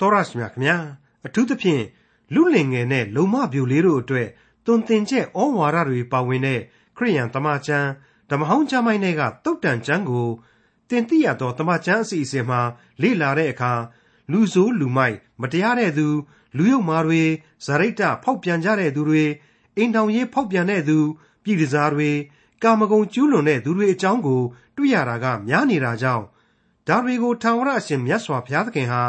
တော်ရရှိမြခင်ဗျာအထူးသဖြင့်လူလင်ငယ်နဲ့လုံမပြိုလေးတို့အတွက်တွင်တင်ချက်ဩဝါဒတွေပါဝင်တဲ့ခရိယန်တမန်ကျမ်းဓမ္မဟောင်းကျမ်းပိုင်းတွေကတုတ်တန်ကျမ်းကိုတင်ပြရသောတမန်ကျမ်းအစီအစဉ်မှာလေ့လာတဲ့အခါလူဆိုးလူမိုက်မတရားတဲ့သူလူယုံမာတွေဇရိတ္တဖောက်ပြန်ကြတဲ့သူတွေအိမ်တောင်ရေးဖောက်ပြန်တဲ့သူပြည်တစားတွေကာမဂုဏ်ကျူးလွန်တဲ့သူတွေအကြောင်းကို တွေ့ရတာကများနေတာကြောင့်ဒါတွေကိုထာဝရအရှင်မြတ်စွာဘုရားသခင်ဟာ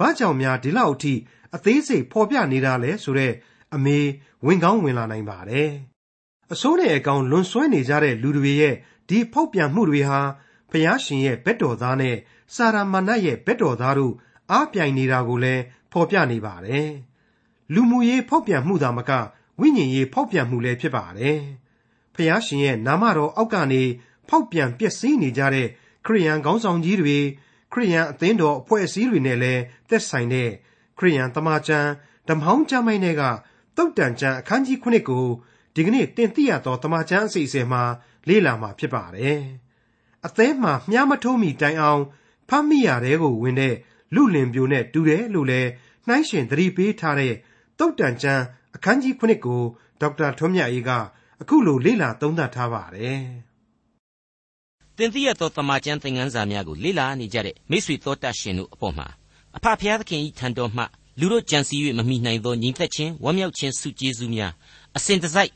ဘာကြောင့်များဒီလောက်အထိအသေးစိတ်ဖော်ပြနေတာလဲဆိုတဲ့အမေဝင်ကောင်းဝင်လာနိုင်ပါတယ်။အစိုးနဲ့အကောင်လွန်ဆွဲနေကြတဲ့လူတွေရဲ့ဒီဖောက်ပြန်မှုတွေဟာဘုရားရှင်ရဲ့ဘက်တော်သားနဲ့စာရမဏတ်ရဲ့ဘက်တော်သားတို့အားပြိုင်နေတာကိုလည်းဖော်ပြနေပါတယ်။လူမှုရေးဖောက်ပြန်မှုသာမကဝိညာဉ်ရေးဖောက်ပြန်မှုလည်းဖြစ်ပါတယ်။ဖျားရှင်ရဲ့နာမတော်အောက်ကနေဖောက်ပြန်ပျက်စီးနေကြတဲ့ခရိယန်ခေါင်းဆောင်ကြီးတွေ ခရိယန်အသင်းတော်အဖွဲ့အစည်းတွေနဲ့လည်းသက်ဆိုင်တဲ့ခရိယန်တမန်ကျန်ဓမ္မဟောင်းကျမ်းမိုင်းတွေကတုတ်တန်ကျမ်းအခန်းကြီး9ကိုဒီကနေ့တင်ပြရသောတမန်ကျမ်းအစီအစဉ်မှာလေ့လာမှာဖြစ်ပါတယ်။အသေးမှမြားမထိုးမီတိုင်အောင်ဖမ်းမိရတဲ့ကိုဝင်တဲ့လူလင်ပြိုနဲ့တူတယ်လို့လည်းနှိုင်းရှင်သတိပေးထားတဲ့တုတ်တန်ကျမ်းအခန်းကြီး9ကိုဒေါက်တာထွန်းမြတ်အေးကအခုလိုလေ့လာသုံးသပ်ထားပါတယ်။ တင်သိရသောတမန်ကျမ်းသင်ခန်းစာများကိုလေ့လာနေကြတဲ့မိတ်ဆွေတော်တတ်ရှင်တို့အပေါ်မှာအဖဖျားသခင်ဤထံတော်မှလူတို့ကြံစည်၍မမိနိုင်သောညီသက်ချင်းဝမ်းမြောက်ခြင်းစုကျေးဇူးများအစဉ်တစိုက်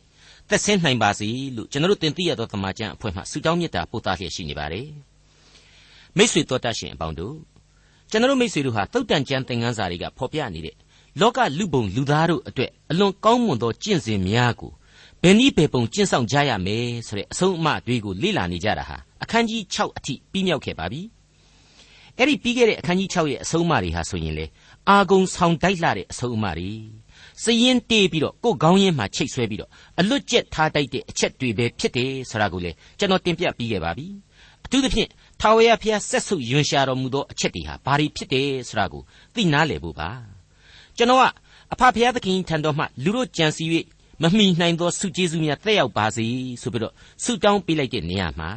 သက်ဆင်းနိုင်ပါစေလို့ကျွန်တော်တို့တင်သိရသောတမန်ကျမ်းအဖွဲ့မှဆုတောင်းမေတ္တာပို့သလျက်ရှိနေပါတယ်။မိတ်ဆွေတော်တတ်ရှင်အပေါင်းတို့ကျွန်တော်တို့မိတ်ဆွေတို့ဟာတုတ်တန်ကျမ်းသင်ခန်းစာတွေကဖော်ပြနေတဲ့လောကလူပုံလူသားတို့အတွက်အလွန်ကောင်းမွန်သောကျင့်စဉ်များကိုဘယ်နည်းဘယ်ပုံကျင့်ဆောင်ကြရမယ်ဆိုတဲ့အဆုံးအမတွေကိုလေ့လာနေကြတာဟာ အခန်းကြီး6အထိပြီးမြောက်ခဲ့ပါပြီ။အဲ့ဒီပြီးခဲ့တဲ့အခန်းကြီး6ရဲ့အဆုံးအမတွေဟာဆိုရင်လေအာဂုံဆောင်တိုက်လာတဲ့အဆုံးအမတွေစရင်တေးပြီးတော့ကိုယ်ကောင်းရင်းမှာချိတ်ဆွဲပြီးတော့အလွတ်ကျက်ထားတိုက်တဲ့အချက်တွေပဲဖြစ်တယ်ဆိုတာကိုလေကျွန်တော်တင်ပြပြီးခဲ့ပါပြီ။အထူးသဖြင့်ထာဝရဘုရားဆက်ဆုပ်ယွန်ရှာတော်မူသောအချက်တွေဟာဘာတွေဖြစ်တယ်ဆိုတာကိုသိနာလည်ဖို့ပါကျွန်တော်ကအဖဖျားသခင်ထံတော်မှလူတို့ကြံစီ၍မမှီနိုင်သောဆုကျေးဇူးများတက်ရောက်ပါစေဆိုပြီးတော့ဆုတောင်းပေးလိုက်တဲ့နေရာမှာ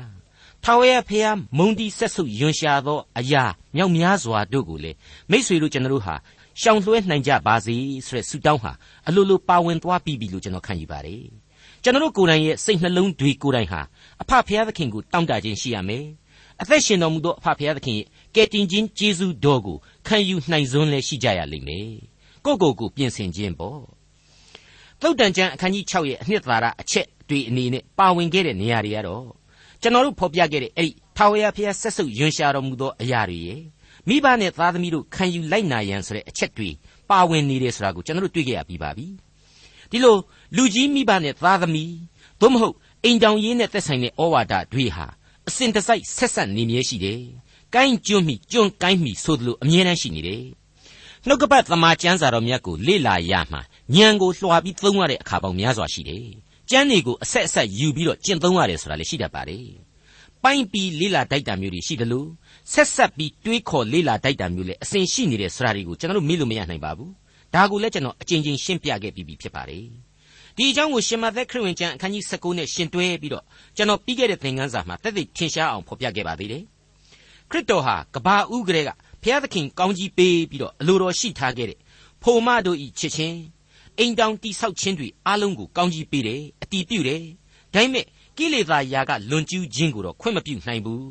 ထာဝရဘုရားမုန်တီဆက်ဆုပ်ယွန်ရှာသောအရာမြောက်များစွာတို့ကိုလေမိษွေတို့ကျွန်တော်တို့ဟာရှောင်လွှဲနိုင်ကြပါစေဆိုတဲ့ဆုတောင်းဟာအလိုလိုပါဝင်သွားပြီလို့ကျွန်တော်ခံယူပါတယ်ကျွန်တော်တို့ကိုယ်တိုင်ရဲ့စိတ်နှလုံးတွေကိုယ်တိုင်ဟာအဖဖျားသခင်ကိုတောင်းတခြင်းရှိရမယ်အသက်ရှင်တော်မူသောအဖဖျားသခင်ရဲ့ကယ်တင်ခြင်းကျေးဇူးတော်ကိုခံယူနိုင်စွမ်းလည်းရှိကြရလိမ့်မယ်ကိုကိုကိုပြင်ဆင်ခြင်းပေါ့သုတ်တန်ကျမ်းအခန်းကြီး6ရဲ့အနှစ်သာရအချက်တွေအနေနဲ့ပါဝင်ခဲ့တဲ့နေရာတွေကတော့ ကျွန်တော်တို့ဖော်ပြခဲ့တဲ့အဲ့ဒီထာဝရဘုရားဆက်ဆုပ်ယွန်ရှာတော်မူသောအရာတွေရဲ့မိဘနဲ့သားသမီးတို့ခံယူလိုက်နာရန်ဆိုတဲ့အချက်တွေပါဝင်နေတယ်ဆိုတာကိုကျွန်တော်တို့တွေ့ကြရပြီးပါပြီဒီလိုလူကြီးမိဘနဲ့သားသမီးသို့မဟုတ်အိမ်တောင်ရေးနဲ့သက်ဆိုင်တဲ့ဩဝါဒတွေဟာအစဉ်တစိုက်ဆက်ဆက်နေမြဲရှိတယ်။ကိုင်းကျွန်းမိကျွန်းကိုင်းမိဆိုသလိုအမြဲတမ်းရှိနေတယ်။နှုတ်ကပတ်သမာကျမ်းစာတော်မြတ်ကိုလေ့လာရမှဉာဏ်ကိုလွှာပြီးသုံးရတဲ့အခါပေါင်းများစွာရှိတယ်။ ကျမ်းတွေကိုအဆက်အဆက်ယူပြီးတော့ကျင့်သုံးရတယ်ဆိုတာလည်းရှိတတ်ပါတယ်။ပိုင်းပြီးလေ့လာတိုက်တာမျိုးတွေရှိတယ်လို့ဆက်ဆက်ပြီးတွေးခေါ်လေ့လာတိုက်တာမျိုးလည်းအစဉ်ရှိနေတဲ့ဆိုတာတွေကိုကျွန်တော်တို့မေ့လို့မရနိုင်ပါဘူး။ဒါကိုလည်းကျွန်တော်အကြိမ်ကြိမ်ရှင်းပြခဲ့ပြီးပြီဖြစ်ပါတယ်။ဒီအကြောင်းကိုရှင်မသက်ခရစ်ဝင်ကျမ်းအခန်းကြီး19နဲ့ရှင်တွဲပြီးတော့ကျွန်တော်ပြီးခဲ့တဲ့သင်ခန်းစာမှာတက်သိထင်ရှားအောင်ဖော်ပြခဲ့ပါသေးတယ်ခရစ်တော်ဟာကဘာဦးကလေးကဘုရားသခင်ကောင်းကြီးပေးပြီးတော့အလိုတော်ရှိထားခဲ့တဲ့ဖိုမတို့ဤချစ်ချင်း အိမ်တောင်တိဆောက်ခြင်းတွေအားလုံးကိုကောင်းကြီးပေးတယ်အတီးပြုတယ်ဒါပေမဲ့ကိလေသာယာကလွန်ကျူးခြင်းကိုတော့ခွင့်မပြုနိုင်ဘူး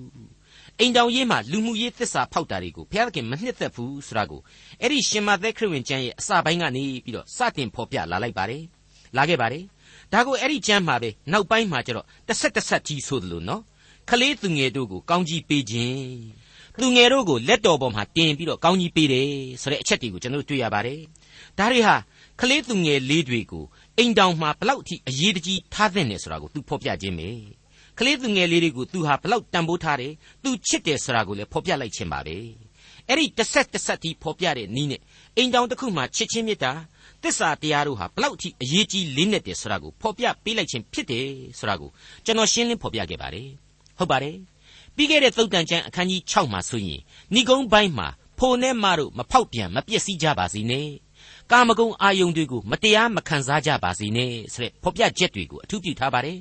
အိမ်တောင်ရေးမှာလူမှုရေးသစ္စာဖောက်တာတွေကိုဘုရားသခင်မနှစ်သက်ဘူးဆိုတာကိုအဲ့ဒီရှင်မသက်ခရစ်ဝင်ကျမ်းရဲ့အစပိုင်းကနေပြီးတော့စတင်ဖော်ပြလာလိုက်ပါတယ်လာခဲ့ပါတယ်ဒါကိုအဲ့ဒီကျမ်းမှာပဲနောက်ပိုင်းမှာကျတော့တစ်ဆက်တစ်ဆက်ကြီးဆိုသလိုနော်ခလေးသူငယ်တို့ကိုကောင်းကြီးပေးခြင်းသူငယ်တို့ကိုလက်တော်ပေါ်မှာတင်ပြီးတော့ကောင်းကြီးပေးတယ်ဆိုတဲ့အချက်တွေကိုကျွန်တော်တို့တွေ့ရပါတယ်ဒါတွေဟာ ခလေးသူငယ်လေးတွေကိုအိမ်တောင်မှာဘလောက်အထိအရေးတကြီးထားသင့်တယ်ဆိုတာကိုသူဖော်ပြခြင်းပဲကလေးသူငယ်လေးတွေကိုသူဟာဘလောက်တန်ဖိုးထားတယ်သူချစ်တယ်ဆိုတာကိုလည်းဖော်ပြလိုက်ခြင်းပါပဲအဲ့ဒီတစ်ဆက်တစ်ဆက်ဒီဖော်ပြတဲ့နီးနဲ့အိမ်တောင်တစ်ခုမှာချစ်ချင်းမေတ္တာတစ္ဆာတရားတို့ဟာဘလောက်အထိအရေးကြီးလေးနက်တယ်ဆိုတာကိုဖော်ပြပေးလိုက်ခြင်းဖြစ်တယ်ဆိုတာကိုကျွန်တော်ရှင်းလင်းဖော်ပြခဲ့ပါတယ်ဟုတ်ပါတယ်ပြီးခဲ့တဲ့သုတ်တန်ကျမ်းအခန်းကြီး6မှာဆိုရင်ဏိကုံးပိုင်းမှာဖိုနဲ့မတို့မဖောက်ပြန်မပျက်စီးကြပါစေနဲ့ ကာမဂုဏ်အာယုန်တွေကိုမတရားမခံစားကြပါစေနဲ့ဆိုတဲ့ဖော်ပြချက်တွေကိုအထူးပြုထားပါတယ်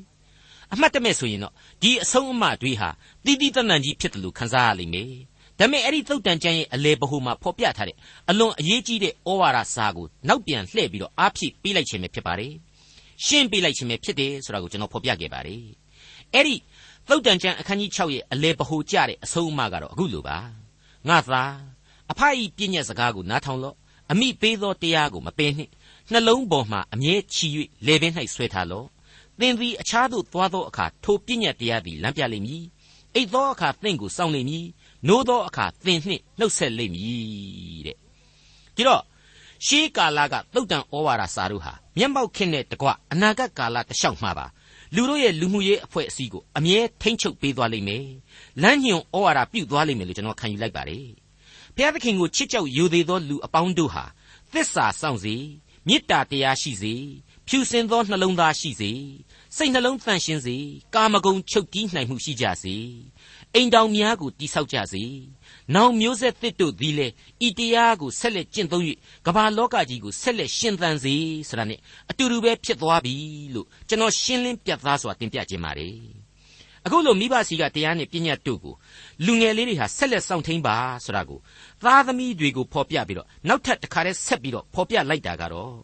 အမှတ်တမဲ့ဆိုရင်တော့ဒီအဆုံးအမတွေဟာတီးတီးတန်တန်ကြီးဖြစ်တယ်လို့ခန်းစားရလိမ့်မယ်ဒါပေမဲ့အဲ့ဒီသုတ်တန်ကျမ်းရဲ့အလေဘဟုမှာဖော်ပြထားတဲ့အလွန်အရေးကြီးတဲ့ဩဝါဒစာကိုနောက်ပြန်လှည့်ပြီးတော့အားဖြည့်ပေးလိုက်ခြင်းပဲဖြစ်ပါတယ်ရှင်းပေးလိုက်ခြင်းပဲဖြစ်တယ်ဆိုတာကိုကျွန်တော်ဖော်ပြခဲ့ပါတယ်အဲ့ဒီသုတ်တန်ကျမ်းအခန်းကြီး6ရဲ့အလေဘဟုကြတဲ့အဆုံးအမကတော့အခုလိုပါငါသာအဖအီပြည့်ညက်စကားကိုနားထောင်လော့ အမိပေးသောတရားကိုမပယ်နှင့်နှလုံးပေါ်မှာအမြဲချီ၍လေပင်၌ဆွဲထားလော့သင်သည်အခြားသို့သွားသောအခါထိုပြည့်ညက်တရားသည်လမ်းပြလိမ့်မည်အိတ်သောအခါသင်ကိုစောင့်လိမ့်မည်နိုးသောအခါသင်နှင့်နှုတ်ဆက်လိမ့်မည်တဲ့ဒီတော့ရှေးကာလကသုတ်တန်ဩဝါဒစာတို့ဟာမျက်မှောက်ခင်တဲ့တကွအနာဂတ်ကာလတလျှောက်မှာပါလူတို့ရဲ့လူမှုရေးအဖွဲ့အစည်းကိုအမြဲထိမ့်ချုပ်ပေးသွားလိမ့်မယ်လမ်းညွန်ဩဝါဒပြုသွားလိမ့်မယ်လို့ကျွန်တော်ခံယူလိုက်ပါတယ် ဘုရားသခင်ကိုချစ်ကြောက်ယိုသေးသောလူအပေါင်းတို့ဟာသစ္စာစောင့်စေမေတ္တာတရားရှိစေဖြူစင်သောနှလုံးသားရှိစေစိတ်နှလုံးသန့်ရှင်းစေကာမဂုဏ်ချုပ်တီးနိုင်မှုရှိကြစေအိမ်တောင်များကိုတိဆောက်ကြစေ။နောင်မျိုးဆက်သစ်တို့သည်လည်းဤတရားကိုဆက်လက်ကျင့်သုံး၍ကမ္ဘာလောကကြီးကိုဆက်လက်ရှင်သန်စေဆိုတာနဲ့အတူတူပဲဖြစ်သွားပြီလို့ကျွန်တော်ရှင်းလင်းပြသစွာတင်ပြခြင်းပါတယ်။ အခုလိုမိဘစီကတရားနဲ့ပညာတို့ကိုလူငယ်လေးတွေဟာဆက်လက်စောင့်ထိန်ပါဆိုတာကိုသားသမီးတွေကိုဖော်ပြပြီးတော့နောက်ထပ်တစ်ခါတည်းဆက်ပြီးတော့ဖော်ပြလိုက်တာကတော့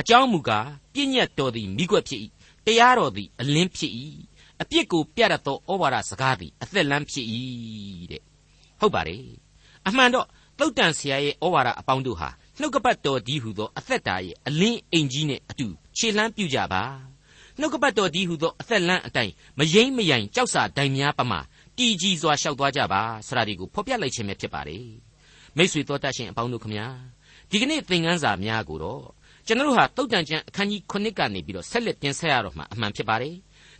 အကြောင်းမူကားပညာတော်သည်မိကွက်ဖြစ်၏တရားတော်သည်အလင်းဖြစ်၏အပြစ်ကိုပြတတ်သောဩဝါဒစကားသည်အသက်လမ်းဖြစ်၏တဲ့ဟုတ်ပါတယ်အမှန်တော့သုတ်တန်ဆရာရဲ့ဩဝါဒအပေါင်းတို့ဟာနှုတ်ကပတ်တော်ဒီဟုသောအသက်တာရဲ့အလင်းအိမ်ကြီးနဲ့အတူခြေလှမ်းပြုကြပါ နှုတ်ကပတ်တော်ဒီဟုသောအသက်လမ်းအတိုင်းမယိမ့်မယိုင်ကြောက်စာတိုင်များပမာတည်ကြည်စွာလျှောက်သွားကြပါဆရာဒီကိုဖော်ပြလိုက်ခြင်းပဲဖြစ်ပါတယ်မိတ်ဆွေတော်တတ်ရှင်အပေါင်းတို့ခမညာဒီကနေ့သင်ခန်းစာများကိုတော့ကျွန်တော်တို့ဟာတုတ်တန်ကျမ်းအခန်းကြီး9ကနေပြီးတော့ဆက်လက်တင်ဆက်ရတော့မှာအမှန်ဖြစ်ပါတယ်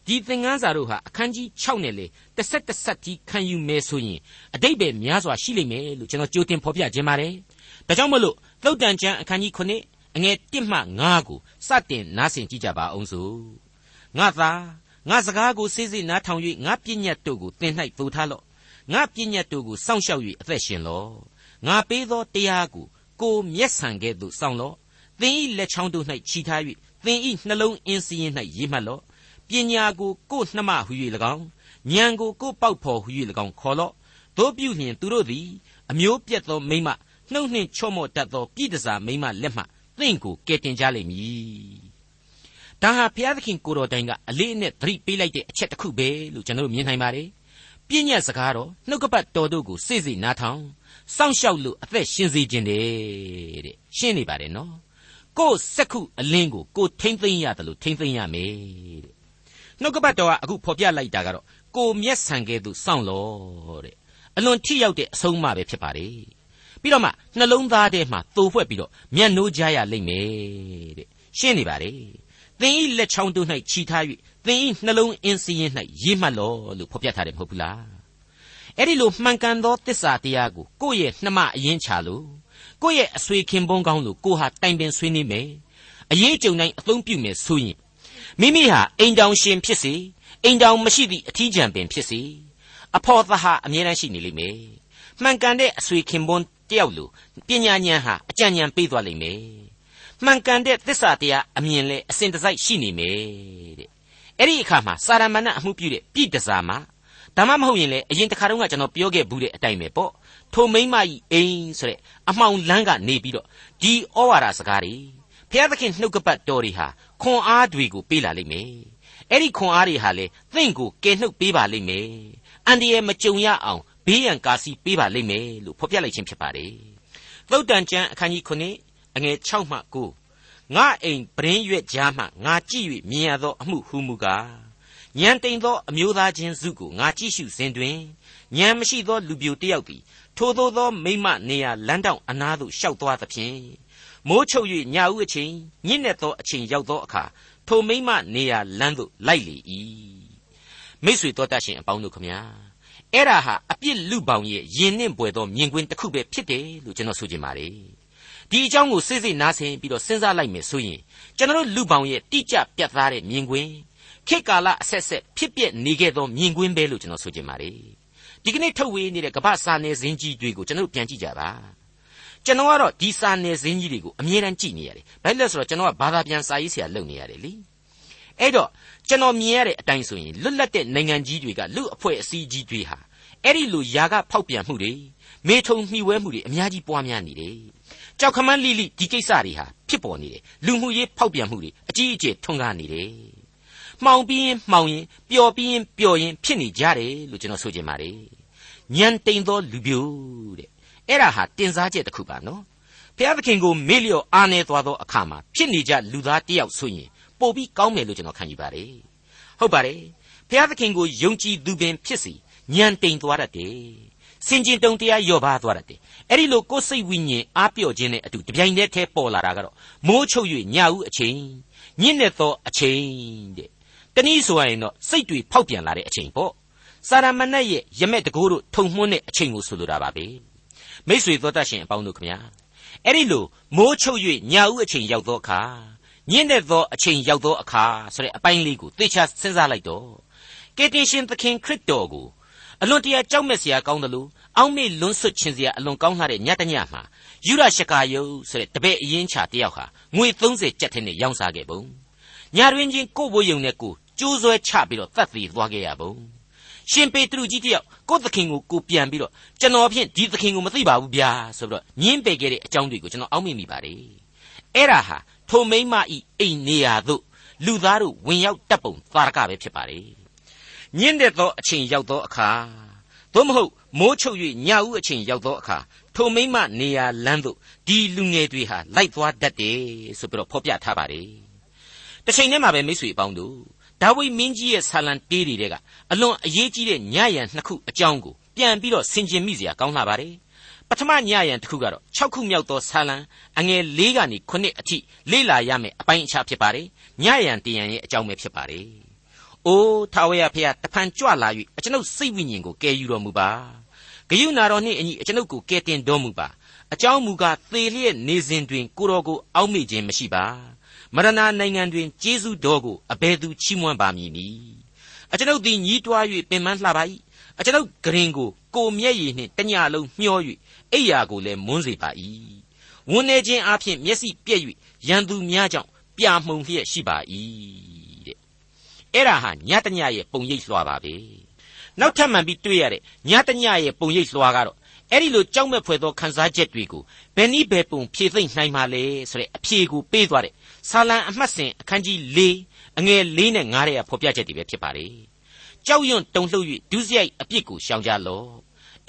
ဒီသင်ခန်းစာတို့ဟာအခန်းကြီး6နဲ့လေတစ်ဆက်တစ်ဆက်ကြီးခံယူမယ်ဆိုရင်အတိတ်ပဲများစွာရှိလိမ့်မယ်လို့ကျွန်တော်ကြိုတင်ဖော်ပြခြင်းပါတယ်ဒါကြောင့်မလို့သုတ်တန်ကျမ်းအခန်းကြီး9အငယ်1မှ9ကိုစတင်နားဆင်ကြည့်ကြပါအောင်စို့ ငါသာငါစကားကိုစိစိနားထောင်၍ငါပြည့်ညတ်တို့ကိုသင်၌သိုထားလော့ငါပြည့်ညတ်တို့ကိုစောင့်ရှောက်၍အသက်ရှင်လော့ငါပေးသောတရားကိုကိုမျက်ဆန်ကဲ့သို့စောင့်လော့သင်၏လက်ချောင်းတို့၌ခြိထား၍သင်၏နှလုံးအင်းစည်းရင်၌ရေးမှတ်လော့ပညာကိုကိုယ်နှမဟု၍၎င်းဉာဏ်ကိုကိုယ်ပေါက်ဖော်ဟု၍၎င်းခေါ်လော့တို့ပြုလျင်သူတို့သည်အမျိုးပြတ်သောမိမနှုတ်နှင့်ချော့မော့တတ်သောပြည်တစားမိမလက်မှသင်ကိုကယ်တင်ကြလိမ့်မည် ဒါဟာဘုရားသခင်ကိုတော်တိုင်ကအလေးအနက်သတိပေးလိုက်တဲ့အချက်တစ်ခုပဲလို့ကျွန်တော်တို့မြင်နိုင်ပါတယ်ပြည့်ညတ်စကားတော်နှုတ်ကပတ်တော်တို့ကိုစိစိနားထောင်စောင့်ရှောက်လို့အသက်ရှင်စေခြင်းတဲ့တဲ့ရှင်းနေပါတယ်နော်ကိုယ်စက္ခုအလင်းကိုကိုထိမ့်သိမ့်ရတယ်လို့ထိမ့်သိမ့်ရမယ်တဲ့နှုတ်ကပတ်တော်ကအခုဖော်ပြလိုက်တာကတော့ကိုမျက်ဆန်ကဲ့သို့စောင့်လောတဲ့အလွန်ထိရောက်တဲ့အဆုံးအမပဲဖြစ်ပါတယ်ပြီးတော့မှနှလုံးသားထဲမှာသိုဖွဲ့ပြီးတော့မျက်နှိုးကြရလိမ့်မယ်တဲ့ရှင်းနေပါတယ် သင်ဤလက်ချောင်းတို့၌ခြိထား၍သင်ဤနှလုံးအင်းစည်းရင်၌ရေးမှတ်လောလို့ဖော်ပြထားတယ်မဟုတ်ဘူးလားအဲ့ဒီလိုမှန်ကန်သောတစ္ဆာတရားကိုကိုယ့်ရဲ့နှမအရင်ချလို့ကိုယ့်ရဲ့အဆွေခင်ပွန်းကောင်းလို့ကိုဟာတိုင်ပင်ဆွေးနေမယ်အရေးကြုံတိုင်းအသုံးပြုမယ်ဆိုရင်မိမိဟာအိမ်တောင်ရှင်ဖြစ်စေအိမ်တောင်မရှိသည့်အထီးကျန်ပင်ဖြစ်စေအဖော်သဟာအမြဲတမ်းရှိနေလိမ့်မယ်မှန်ကန်တဲ့အဆွေခင်ပွန်းတယောက်လိုပညာဉာဏ်ဟာအကြံဉာဏ်ပေးသွားလိမ့်မယ် မှန်ကန်တဲ့သစ္စာတရားအမြင်လဲအစဉ်တစိုက်ရှိနေမယ်တဲ့အဲ့ဒီအခါမှာစာရမဏအမှုပြုတဲ့ပြည်တစားမှာဒါမှမဟုတ်ရင်လေအရင်တစ်ခါတုန်းကကျွန်တော်ပြောခဲ့ဘူးတဲ့အတိုင်းပဲပေါ့ထိုမိမ့်မကြီးအိမ်ဆိုတဲ့အမှောင်လန်းကနေပြီးတော့ဒီဩဝါဒစကားတွေဘုရားသခင်နှုတ်ကပတ်တော်တွေဟာခွန်အားတွေကိုပေးလာလိမ့်မယ်အဲ့ဒီခွန်အားတွေဟာလေသင်ကိုကယ်နှုတ်ပေးပါလိမ့်မယ်အန်ဒီရဲ့မကြုံရအောင်ဘေးရန်ကာစီပေးပါလိမ့်မယ်လို့ဖော်ပြလိုက်ခြင်းဖြစ်ပါတယ်သုတ်တန်ကျမ်းအခန်းကြီး9 အငယ်6မှ9ငါအိမ်ပရင်းရွက်ကြားမှငါကြည့်၍မြင်ရသောအမှုဟူမူကားညံတိန်သောအမျိုးသားချင်းစုကိုငါကြည့်ရှုစဉ်တွင်ညံမရှိသောလူပြိုတယောက်သည်ထိုသို့သောမိမနေရလမ်းတောင်အနားသို့ရှောက်သွားသဖြင့်မိုးချုပ်၍ညဦးအချိန်ညစ်နေသောအချိန်ရောက်သောအခါထိုမိမနေရလမ်းသို့လိုက်လေ၏မိษွေတော်တတ်ရှင်အပေါင်းတို့ခမညာအဲ့ဒါဟာအပြစ်လူပောင်ရဲ့ယဉ်နှင့်ပွေသောမြင်ကွင်းတစ်ခုပဲဖြစ်တယ်လို့ကျွန်တော်ဆိုချင်ပါတယ် ဒီအကြောင်းကိုစိစိနားဆင်ပြီးတော့စဉ်းစားလိုက်မယ်ဆိုရင်ကျွန်တော်လူပောင်ရဲ့တိကျပြတ်သားတဲ့မြင်ကွင်းခေတ်ကာလအဆက်ဆက်ဖြစ်ပျက်နေခဲ့သောမြင်ကွင်းပဲလို့ကျွန်တော်ဆိုချင်ပါတယ်ဒီကနေ့ထုတ်ဝေးနေတဲ့ကမ္ဘာစာနယ်ဇင်းကြီးတွေကိုကျွန်တော်ပြန်ကြည့်ကြပါကျွန်တော်ကတော့ဒီစာနယ်ဇင်းကြီးတွေကိုအမြဲတမ်းကြည့်နေရတယ်ဘာလို့လဲဆိုတော့ကျွန်တော်ကဘာသာပြန်စာရေးဆရာလုပ်နေရတယ်လीအဲ့တော့ကျွန်တော်မြင်ရတဲ့အတိုင်းဆိုရင်လွတ်လပ်တဲ့နိုင်ငံကြီးတွေကလူအဖွဲ့အစည်းကြီးတွေဟာအဲ့ဒီလိုຢာကဖောက်ပြန်မှုတွေမေထုံမှီဝဲမှုတွေအများကြီးပွားများနေတယ် ကြောက်ခမန်းလိလိဒီကိစ္စတွေဟာဖြစ်ပေါ်နေတယ်လူမှုရေးဖောက်ပြန်မှုတွေအကြီးအကျယ်ထွန်းကားနေတယ်မှောင်ပြီးရင်မှောင်ရင်ပျော်ပြီးရင်ပျော်ရင်ဖြစ်နေကြတယ်လို့ကျွန်တော်ဆိုချင်ပါတယ်ညံတိန်သောလူပြိုတဲ့အဲ့ဒါဟာတင်စားချက်တစ်ခုပါနော်ဘုရားသခင်ကိုမေ့လျော့အားနေသွားသောအခါမှာဖြစ်နေကြလူသားတယောက်ဆိုရင်ပို့ပြီးကောင်းမယ်လို့ကျွန်တော်ခံယူပါတယ်ဟုတ်ပါတယ်ဘုရားသခင်ကိုယုံကြည်သူပင်ဖြစ်စီညံတိန်သွားတတ်တယ် စင်ကျင်တုံတရားလျော့ပါသွားတတ်တယ်အဲ့ဒီလိုကိုယ်စိတ်ဝိညာဉ်အားပြော့ခြင်းနဲ့အတူတပြိုင်တည်းထဲပေါ်လာတာကတော့မိုးချုပ်၍ညဦးအချိန်ညင့်တဲ့သောအချိန်တဲ့တနည်းဆိုရင်တော့စိတ်တွေဖောက်ပြန်လာတဲ့အချိန်ပေါ့စာရမဏေရဲ့ရမက်တကိုးတို့ထုံမှွန်းတဲ့အချိန်ကိုဆိုလိုတာပါပဲမိษွေသောတတ်ရှင်အပေါင်းတို့ခမညာအဲ့ဒီလိုမိုးချုပ်၍ညဦးအချိန်ရောက်သောအခါညင့်တဲ့သောအချိန်ရောက်သောအခါဆိုတဲ့အပိုင်းလေးကိုသေချာစဉ်းစားလိုက်တော့ကေတင်ရှင်သခင်ခရစ်တော်ကို အလွန်တရာကြောက်မဲ့စရာကောင်းတယ်လို့အောက်မေ့လွန်းဆွတ်ခြင်းစရာအလွန်ကောင်းလှတဲ့ညတညမှာယူရရှကာယုဆိုတဲ့တပည့်အရင်ချတယောက်ဟာငွေ30ကျပ်ထင်းနဲ့ရောင်းစားခဲ့ပုံညာတွင်ချင်းကို့ဘိုးယုံနဲ့ကိုကျိုးဆွဲချပြီးတော့တတ်သေးသွားခဲ့ရပုံရှင်ပေတရုကြီးတယောက်ကိုယ့်သခင်ကိုကိုပြန်ပြီးတော့ကျွန်တော်ဖြင့်ဒီသခင်ကိုမသိပါဘူးဗျာဆိုပြီးတော့ညင်းပယ်ခဲ့တဲ့အကြောင်းတွေကိုကျွန်တော်အောက်မေ့မိပါတယ်အဲ့ဒါဟာထိုမိမ့်မဤအိမ်နေရာသို့လူသားတို့ဝင်ရောက်တပ်ပုံသာရကပဲဖြစ်ပါတယ် ညင်းတဲ့သောအချိန်ရောက်သောအခါသို့မဟုတ်မိုးချုပ်၍ညဦးအချိန်ရောက်သောအခါထိုမိမနေရာလမ်းသို့ဒီလူငယ်တွေဟာလိုက်သွားတတ်တယ်ဆိုပြီးတော့ဖော်ပြထားပါတယ်တစ်ချိန်တည်းမှာပဲမိတ်ဆွေအပေါင်းတို့ဒါဝိမင်းကြီးရဲ့ဆာလံတေးတွေကအလွန်အရေးကြီးတဲ့ညရံနှစ်ခုအကြောင်းကိုပြန်ပြီးတော့ဆင်ခြင်မိစရာကောင်းလာပါတယ်ပထမညရံတစ်ခုကတော့6ခုမြောက်သောဆာလံအငယ်၄ကနေ9အထိလေ့လာရမယ်အပိုင်းအခြားဖြစ်ပါတယ်ညရံတရံရဲ့အကြောင်းပဲဖြစ်ပါတယ် အိုးထာဝရဖျားတဖန်ကြွလာ၍အကျွန်ုပ်စိတ်ဝိညာဉ်ကိုကယ်ယူတော်မူပါဂယုနာတော်နှင့်အညီအကျွန်ုပ်ကိုကယ်တင်တော်မူပါအကြောင်းမူကားသေလျက်နေစဉ်တွင်ကိုတော်ကိုအောက်မေ့ခြင်းမရှိပါမရဏနိုင်ငံတွင်ကျေးဇူးတော်ကိုအဘယ်သူချီးမွမ်းပါမည်နည်းအကျွန်ုပ်သည်ညီးတွား၍ပင်ပန်းလှပါ၏အကျွန်ုပ်ဂရင်ကိုကိုမျက်ရည်နှင့်တညလုံးမျော၍အိယာကိုလည်းမွန်းစေပါ၏ဝန်းနေခြင်းအပြင်မျက်စိပြက်၍ရန်သူများကြောင့်ပြာမှုန်လျက်ရှိပါ၏တဲ့ အဲ့ဒါဟာညတညရဲ့ပုံရိပ်လွှာပါပဲနောက်ထပ်မှန်ပြီးတွေ့ရတဲ့ညတညရဲ့ပုံရိပ်လွှာကတော့အဲ့ဒီလိုကြောက်မဲ့ဖွယ်သောခန်းစားချက်တွေကိုဘယ်နည်းဘယ်ပုံဖြည့်သိမ့်နိုင်ပါလဲဆိုတဲ့အဖြေကိုပေးသွားတဲ့ဆာလံအမှတ်စဉ်အခန်းကြီး၄အငယ်၄နဲ့၅ရဲ့ဖော်ပြချက်တွေပဲဖြစ်ပါလေကြောက်ရွံ့တုန်လှုပ်၍ဒုစရိုက်အပြစ်ကိုရှောင်ကြလော့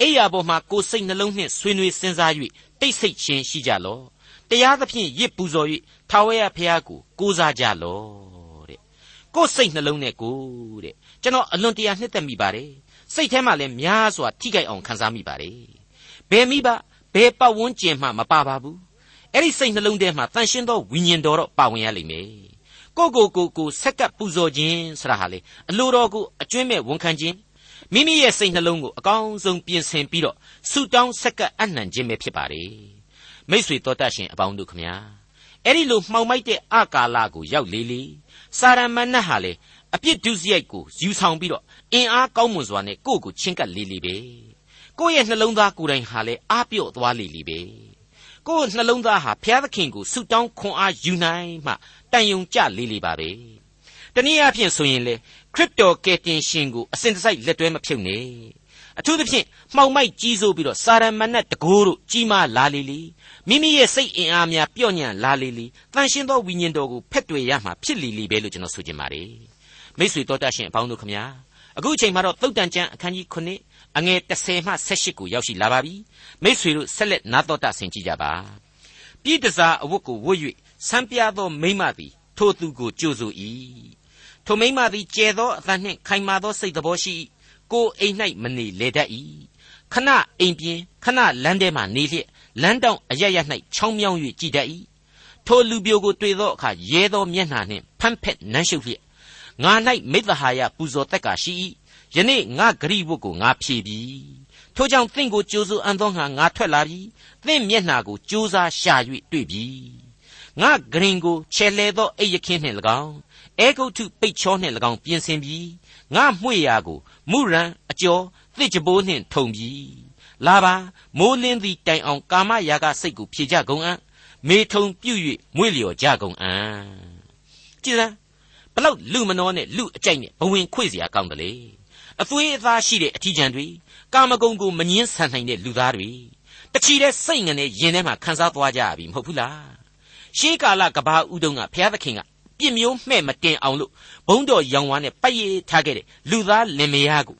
အိယာပေါ်မှာကိုယ်စိတ်နှလုံးနှင့်ဆွေးနွေးစဉ်းစား၍တိတ်ဆိတ်ခြင်းရှိကြလော့တရားသဖြင့်ရစ်ပူဇော်၍ထာဝရဘုရားကိုကိုးစားကြလော့တဲ့ ကိုယ်စိတ်နှလုံးနဲ့ကိုတဲ့ကျွန်တော်အလွန်တရာနှစ်သက်မိပါတယ်စိတ်ထဲမှာလည်းများစွာထိကြိုက်အောင်ခံစားမိပါတယ်ဘယ်မိဘဘယ်ပတ်ဝန်းကျင်မှမပါပါဘူးအဲ့ဒီစိတ်နှလုံးထဲမှာတန်ရှင်းသောဝိညာဉ်တော်တော့ပါဝင်ရလိမ့်မယ်ကိုကိုကိုကိုဆက်ကပ်ပူဇော်ခြင်းဆရာဟာလေအလိုတော်ကိုအကျွင့်မဲ့ဝန်ခံခြင်းမိမိရဲ့စိတ်နှလုံးကိုအကောင်းဆုံးပြင်ဆင်ပြီးတော့ဆုတောင်းဆက်ကပ်အနှံခြင်းပဲဖြစ်ပါတယ်မိษွေတော်တတ်ရှင်အပေါင်းတို့ခမညာအဲ့ဒီလိုမှောင်မိုက်တဲ့အကာလကိုရောက်လေလေ စာရမဏတ်ဟာလေအပြစ်ဒုစရိုက်ကိုယူဆောင်ပြီးတော့အင်အားကောင်းမွန်စွာနဲ့ကိုယ့်ကိုချင်းကပ်လေလေပဲကိုယ့်ရဲ့နှလုံးသားကိုယ်တိုင်ဟာလေအားပြော့သွားလေလေပဲကိုယ့်နှလုံးသားဟာဘုရားသခင်ကိုဆုတောင်းခွန်အားယူနိုင်မှတန်ယုံကြလေလေပါပဲတနည်းအားဖြင့်ဆိုရင်လေခရစ်တော်ကယ်တင်ရှင်ကိုအစဉ်တစိုက်လက်တွဲမဖြုတ်နဲ့ အထူးသဖြင့်မှောင်မိုက်ကြီးစိုးပြီးတော့စာရမဏတ်တကိုးတို့ကြီးမားလာလေလေမိမိရဲ့စိတ်အင်အားများပြော့ညံ့လာလေလေတန်ရှင်းသောဝိညာဉ်တော်ကိုဖက်တွေ့ရမှဖြစ်လေလေပဲလို့ကျွန်တော်ဆိုချင်ပါတယ်မိတ်ဆွေတော်တတ်ရှင်အပေါင်းတို့ခမညာအခုအချိန်မှာတော့သုတ်တန်ကျမ်းအခန်းကြီး9အငယ်30မှ18ကိုရောက်ရှိလာပါပြီမိတ်ဆွေတို့ဆက်လက်နာတော်တာဆင်ကြကြပါပြည်တစားအဝတ်ကိုဝတ်၍ဆံပြသောမိမသည်ထိုသူကိုကြိုဆို၏ထိုမိမသည်ကျဲသောအသံနှင့်ခိုင်မာသောစိတ်တော်ရှိ ကိုအိမ်၌မနေလေတတ်၏ခဏအိမ်ပြင်ခဏလမ်းထဲမှနေလျက်လမ်းတောင်အရရ၌ချောင်းမြောင်း၍ကြည်တတ်၏ထိုလူပြိုကိုတွေ့သောအခါရဲသောမျက်နှာနှင့်ဖမ်းဖက်နမ်းရှုပ်လျက်ငါ၌မိသဟာယပူဇော်တက်ကရှိ၏ယနေ့ငါဂရိဝတ်ကိုငါဖြေပြီထိုကြောင့်သင်ကိုကြိုးစိုးအံသောငါငါထွက်လာပြီသင်မျက်နှာကိုကြိုးစားရှာ၍တွေ့ပြီငါဂရင်ကိုခြေလဲသောအိယခင်းနှင့်၎င်းအဲဂုတ်ထုပိတ်ချောနှင့်၎င်းပြင်ဆင်ပြီး ငါမှွေရာကိုမုရံအကျော်တစ်ကြပိုးနှင့်ထုံပြီလာပါမိုးလင်းသည့်တိုင်အောင်ကာမရာဂစိတ်ကိုဖြေကြကုန်အံ့မေထုံပြုတ်၍မွေ့လျော်ကြကုန်အံ့ကြည်လားဘလောက်လူမနှောနဲ့လူအကြိုက်နဲ့ဘဝင်ခွေစရာကောင်းတယ်လေအသွေးအသားရှိတဲ့အထီးကျန်တွေကာမဂုဏ်ကိုမငင်းဆန်နိုင်တဲ့လူသားတွေတချီတဲ့စိတ်ငနဲ့ယင်ထဲမှာခံစားသွားကြရပြီမဟုတ်ဘူးလားရှေးကာလကဘာဥဒုံကဘုရားသခင်ကပြစ်မျိုးမှဲ့မတင်အောင်လို့ ဘုံတော်ရောင်ဝါနဲ့ပတ်ရည်ထားခဲ့တဲ့လူသားလင်မယားကို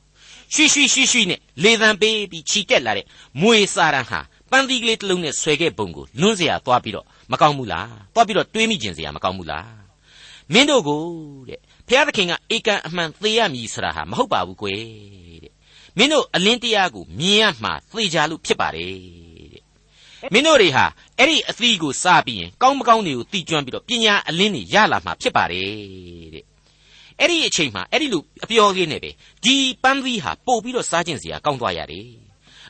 ရွှီရွှီရွှီရွှီနဲ့လေသံပေးပြီးခြိတက်လာတဲ့မွေစာရန်ဟာပန်းသီးကလေးတစ်လုံးနဲ့ဆွဲခဲ့ပုံကိုလွန်းစရာသွားပြီးတော့မကောင်းဘူးလားသွားပြီးတော့တွေးမိကျင်စရာမကောင်းဘူးလားမင်းတို့ကိုတဲ့ဘုရားသခင်ကဧကန်အမှန်သေရမည်ဆိုတာဟာမဟုတ်ပါဘူးကွယ်တဲ့မင်းတို့အလင်းတရားကိုမြင်ရမှာသေချာလို့ဖြစ်ပါတယ်တဲ့မင်းတို့တွေဟာအဲ့ဒီအသီးကိုစားပြီးရင်ကောင်းမကောင်းတွေကိုတီကျွမ်းပြီးတော့ပညာအလင်းတွေရလာမှာဖြစ်ပါတယ်တဲ့ အဲ့ဒီအချိန်မှာအဲ့ဒီလိုအပြောလေးနဲ့ပဲဒီပန်းသီးဟာပို့ပြီးတော့စားခြင်းစရာကောင်းသွားရတယ်